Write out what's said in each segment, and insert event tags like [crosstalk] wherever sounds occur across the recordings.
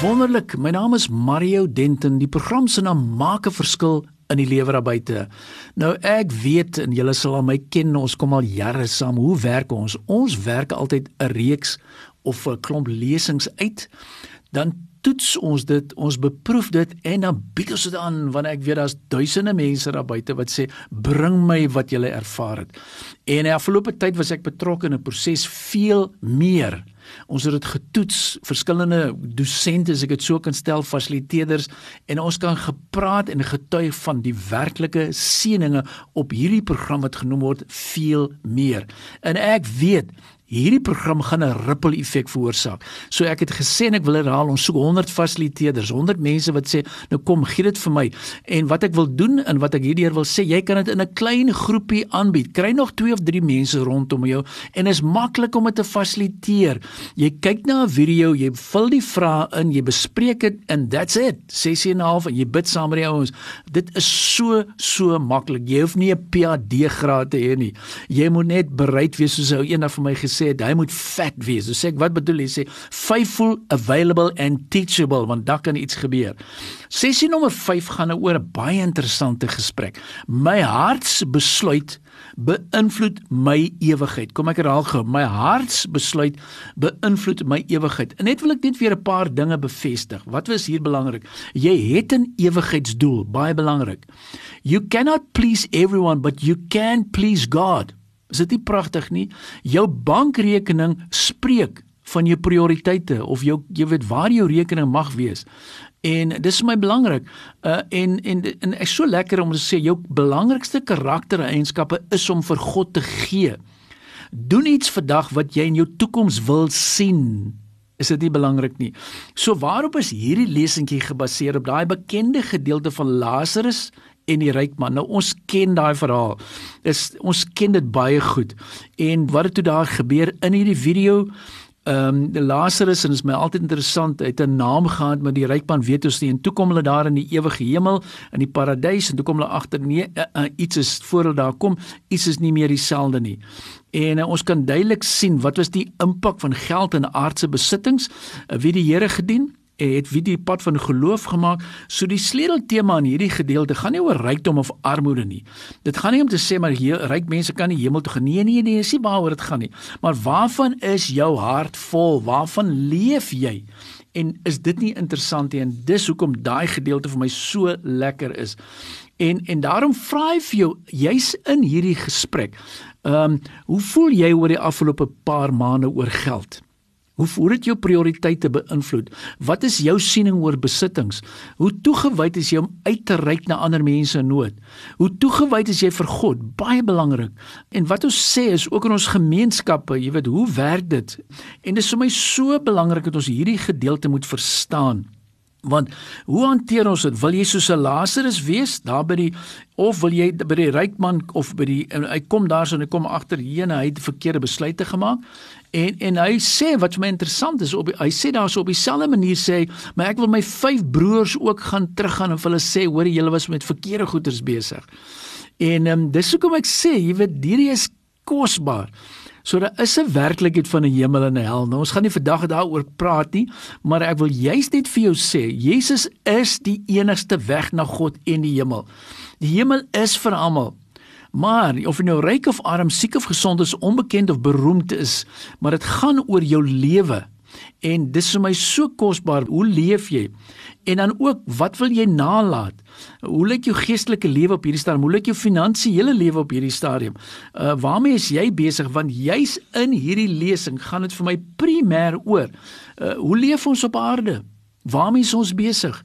Wonderlik. My naam is Mario Denton. Die program se naam maak 'n verskil in die lewer daar buite. Nou ek weet en julle sal al my ken, ons kom al jare saam. Hoe werk ons? Ons werk altyd 'n reeks of 'n klomp lesings uit. Dan toets ons dit, ons beproef dit en dan bied ons dit aan wanneer ek weet daar's duisende mense daar buite wat sê bring my wat jy ervaar het. En in die afgelope tyd was ek betrokke in 'n proses veel meer Ons het dit getoets, verskillende dosente, as ek dit so kan stel, fasiliteerders en ons kan gepraat en getuig van die werklike seëninge op hierdie program wat genoem word veel meer. En ek weet Hierdie program gaan 'n ripple effek veroorsaak. So ek het gesê en ek wil herhaal, ons soek 100 fasiliteerders, 100 mense wat sê, "Nou kom, gee dit vir my." En wat ek wil doen en wat ek hierdeur wil sê, jy kan dit in 'n klein groepie aanbied. Kry nog 2 of 3 mense rondom jou en is maklik om dit te fasiliteer. Jy kyk na 'n video, jy vul die vrae in, jy bespreek dit and that's it. Sessie en 'n half en jy bid saam met die ouens. Dit is so so maklik. Jy hoef nie 'n PhD graad te hê nie. Jy moet net bereid wees soos ou eendag vir my gesê gesê het hy moet vet wees. So sê ek wat bedoel hy sê faithful, available and teachable want dan kan iets gebeur. Sessie nommer 5 gaan nou oor 'n baie interessante gesprek. My hartsbesluit beïnvloed my ewigheid. Kom ek herhaal gou, my hartsbesluit beïnvloed my ewigheid. En net wil ek net weer 'n paar dinge bevestig. Wat was hier belangrik? Jy het 'n ewigheidsdoel, baie belangrik. You cannot please everyone, but you can please God. Is dit nie pragtig nie? Jou bankrekening spreek van jou prioriteite of jou jy weet waar jou rekening mag wees. En dis vir my belangrik. Uh en en en ek so lekker om te sê jou belangrikste karaktereienskappe is om vir God te gee. Doen iets vandag wat jy in jou toekoms wil sien. Is dit nie belangrik nie? So waarop is hierdie lesentjie gebaseer op daai bekende gedeelte van Lazarus en die ryk man. Nou ons ken daai verhaal. Dis ons ken dit baie goed. En wat het toe daar gebeur in hierdie video? Ehm um, Lazarus en is my altyd interessant. Hy het 'n naam gehad, maar die ryk man weet ons nie. En toe kom hulle daar in die ewige hemel, in die paradys en toe kom hulle agter nee, uh, uh, iets is voor hulle daar kom, iets is nie meer dieselfde nie. En uh, ons kan duidelik sien wat was die impak van geld en aardse besittings, uh, wie die Here gedien het wie die pad van geloof gemaak. So die sleuteltema in hierdie gedeelte gaan nie oor rykdom of armoede nie. Dit gaan nie om te sê maar hier ryk mense kan die hemel toe gaan. Nee nee nee, dis nie waaroor dit gaan nie. Maar waarvan is jou hart vol? Waarvan leef jy? En is dit nie interessant nie? En dis hoekom daai gedeelte vir my so lekker is. En en daarom vra ek vir jou, jy's in hierdie gesprek. Ehm, um, hoe voel jy oor die afgelope paar maande oor geld? Hoe hoe dit jou prioriteite beïnvloed? Wat is jou siening oor besittings? Hoe toegewyd is jy om uit te reik na ander mense in nood? Hoe toegewyd is jy vir God? Baie belangrik. En wat ons sê is ook in ons gemeenskappe, jy weet, hoe werk dit? En dit is vir my so belangrik dat ons hierdie gedeelte moet verstaan. Want hoe hanteer ons dit? Wil jy soos 'n Lazarus wees daar by die of wil jy by die ryk man of by die hy kom daar so en hy kom agter hier en hy het verkeerde besluite gemaak En en hy sê wat vir my interessant is op hy sê daarso op dieselfde manier sê maar ek wil my vyf broers ook gaan teruggaan en vir hulle sê hoor julle was met verkeerde goederes besig. En ehm um, dis hoekom ek sê jy weet hierdie is kosbaar. So daar is 'n werklikheid van 'n hemel en 'n hel. Nou ons gaan nie vandag daaroor praat nie, maar ek wil juist net vir jou sê Jesus is die enigste weg na God en die hemel. Die hemel is vir almal. Maar of jy nou ryk of arm, siek of gesond is, onbekend of beroemd is, maar dit gaan oor jou lewe. En dis vir my so kosbaar, hoe leef jy? En dan ook, wat wil jy nalat? Hoe lyk jou geestelike lewe op hierdie stadium? Hoe lyk jou finansiële lewe op hierdie stadium? Uh waarmee is jy besig? Want jy's in hierdie lesing gaan dit vir my primêr oor. Uh hoe leef ons op aarde? Waarmee is ons besig?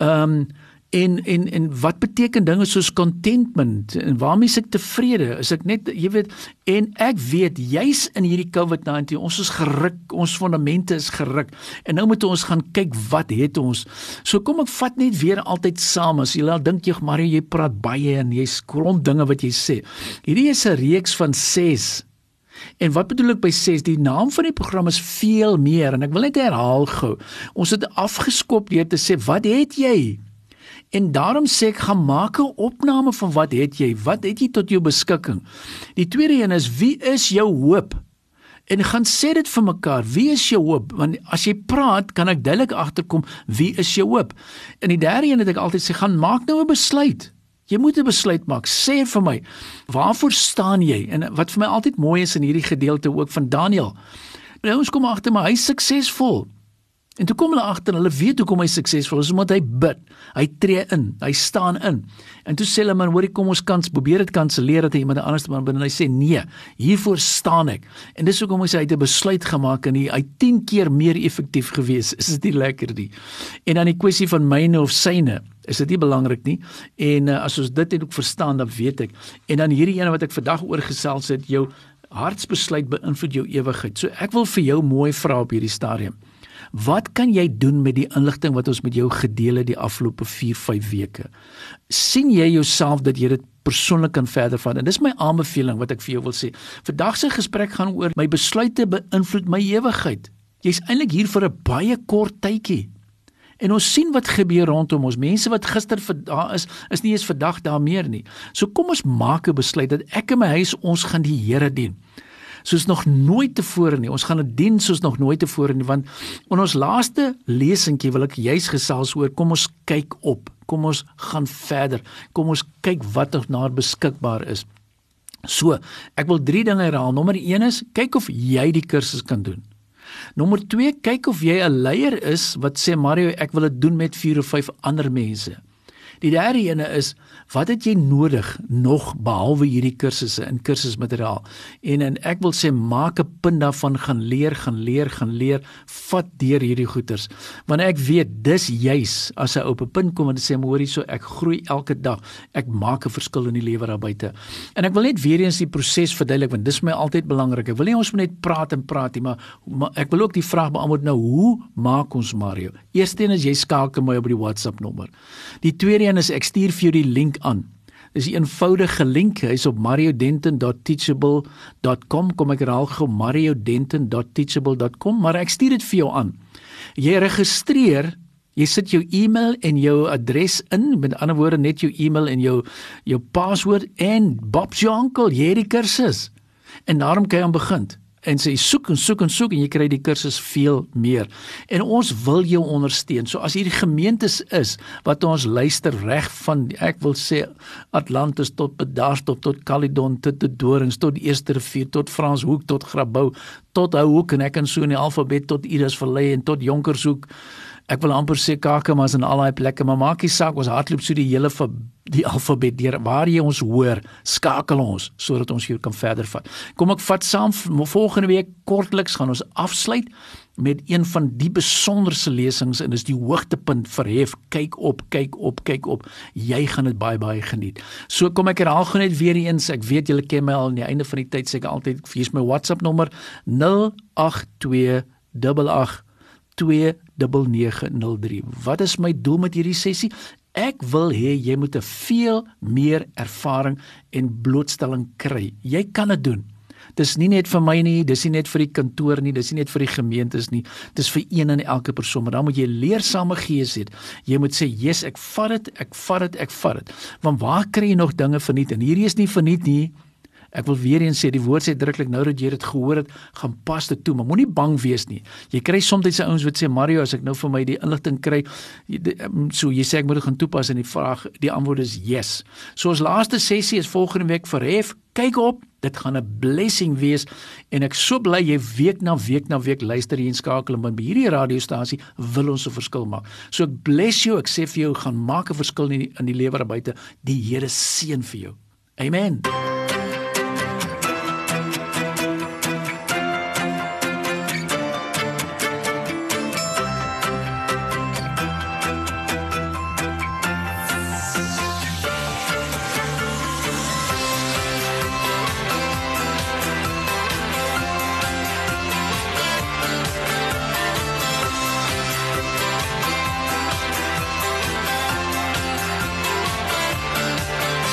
Ehm um, En en en wat beteken dinge soos contentment en waarmee is ek tevrede? Is ek net jy weet en ek weet jy's in hierdie COVID-19 ons is geruk, ons fondamente is geruk. En nou moet ons gaan kyk wat het ons. So kom ek vat net weer altyd saam as jy al dink jy maar jy praat baie en jy's grond dinge wat jy sê. Hierdie is 'n reeks van 6 En wat bedoel ek by 6? Die naam van die program is veel meer en ek wil net herhaal gou. Ons het afgeskop deur te sê wat het jy? En daarom sê ek gaan maak 'n opname van wat het jy? Wat het jy tot jou beskikking? Die tweede een is wie is jou hoop? En gaan sê dit vir mekaar, wie is jou hoop? Want as jy praat, kan ek duidelik agterkom wie is jou hoop. In die derde een het ek altyd sê gaan maak nou 'n besluit. Jy moet 'n besluit maak. Sê vir my, waarvoor staan jy? En wat vir my altyd mooi is in hierdie gedeelte ook van Daniël. Nou ons kom agter maar hy's suksesvol. En toe kom hulle agter, hulle weet hoekom hy suksesvol is, omdat hy bid. Hy tree in, hy staan in. En toe sê hulle man, hoorie kom ons kans probeer dit kanselleer dat hy iemand anders maar binne hy sê nee, hiervoor staan ek. En dis hoekom hy sê hy het 'n besluit gemaak en hy hy 10 keer meer effektief gewees. [laughs] Is dit nie lekker nie? En dan die kwessie van myne of syne is dit nie belangrik nie en uh, as ons dit het ook verstaan dan weet ek en dan hierdie ene wat ek vandag oorgesels het jou hartsbesluit beïnvloed jou ewigheid so ek wil vir jou mooi vra op hierdie stadium Wat kan jy doen met die inligting wat ons met jou gedeel het die afgelope 4-5 weke? sien jy jouself dat jy dit persoonlik kan verder vat? En dis my aanbeveling wat ek vir jou wil sê. Vandag se gesprek gaan oor my besluite beïnvloed my ewigheid. Jy's eintlik hier vir 'n baie kort tydjie. En ons sien wat gebeur rondom ons. Mense wat gister vir daar is, is nie eens vandag daar meer nie. So kom ons maak 'n besluit dat ek in my huis ons gaan die Here dien soos nog nooit tevore nie. Ons gaan dit dien soos nog nooit tevore nie want in ons laaste lesentjie wil ek juis gesels oor kom ons kyk op. Kom ons gaan verder. Kom ons kyk wat nog daar beskikbaar is. So, ek wil drie dinge herhaal. Nommer 1 is kyk of jy die kursus kan doen. Nommer 2 kyk of jy 'n leier is wat sê Mario ek wil dit doen met 4 of 5 ander mense. Die derde ene is wat het jy nodig nog behalwe hierdie kursusse in kursusmateriaal? En en ek wil sê maak 'n punt daarvan gaan leer, gaan leer, gaan leer, vat deur hierdie goeters. Want ek weet dis juis as hy op 'n punt kom en sê hoorie so ek groei elke dag. Ek maak 'n verskil in die lewe daar buite. En ek wil net weer eens die proses verduidelik want dis my altyd belangrik. Ek wil nie ons moet net praat en praat nie, maar, maar ek wil ook die vraag beantwoord nou hoe maak ons Mario? Eerstens is jy skakel my op die WhatsApp nommer. Die tweede een is ek stuur vir jou die link aan. Dis 'n eenvoudige link. Hy's op mariodenton.teachable.com. Kom ek herhaal gou mariodenton.teachable.com, maar ek stuur dit vir jou aan. Jy registreer Jy sit jou e-mail en jou adres in, met ander woorde net jou e-mail en jou jou paswoord en Bob's jou onkel, jy het die kursus. En daarom kan jy aan begin en sê soek en soek en soek en jy kry die kursus veel meer. En ons wil jou ondersteun. So as hierdie gemeentes is wat ons luister reg van ek wil sê Atlantis tot Bedaarstop tot Caledon tot die Dorings tot die Eerste Rivier tot Franshoek tot Grabouw tot Houhoek en ek kan so in die alfabet tot Iris Vallei en tot Jonkershoek ek wil amper sê Kakamas en al daai plekke, maar maak nie saak, ons hardloop so die hele die alfabet deur. Waar jy ons hoor, skakel ons sodat ons hier kan verder vat. Kom ek vat saam volgende week kortliks gaan ons afsluit met een van die besonderse lesings en dis die hoogtepunt verhef. Kyk op, kyk op, kyk op. Jy gaan dit baie baie geniet. So kom ek herhaal gou net weer eens. Ek weet julle ken my al aan die einde van die tyd sê ek altyd vir my WhatsApp nommer 082 88 0891104903. Wat is my doel met hierdie sessie? Ek wil hê jy moet 'n veel meer ervaring en blootstelling kry. Jy kan dit doen. Dis nie net vir my nie, dis nie net vir die kantoor nie, dis nie net vir die gemeentes nie. Dis vir een en elke persoon, maar dan moet jy leersame gees hê. Jy moet sê, "Jesus, ek vat dit, ek vat dit, ek vat dit." Want waar kry jy nog dinge verniet? En hierdie is nie verniet nie. Ek wil weer eens sê die woord sê druklik nou dat jy dit gehoor het, gaan pas dit toe, maar moenie bang wees nie. Jy kry soms dit se ouens wat sê Mario, as ek nou vir my die inligting kry, ehm, so jy sê ek moet dit gaan toepas en die vraag, die antwoord is yes. So ons laaste sessie is volgende week verhef. Kyk op, dit gaan 'n blessing wees en ek so bly jy week na week na week luister hier en skakel en by hierdie radiostasie wil ons 'n verskil maak. So ek bless jou, ek sê vir jou gaan maak 'n verskil in die, in die lewe daar buite. Die Here seën vir jou. Amen.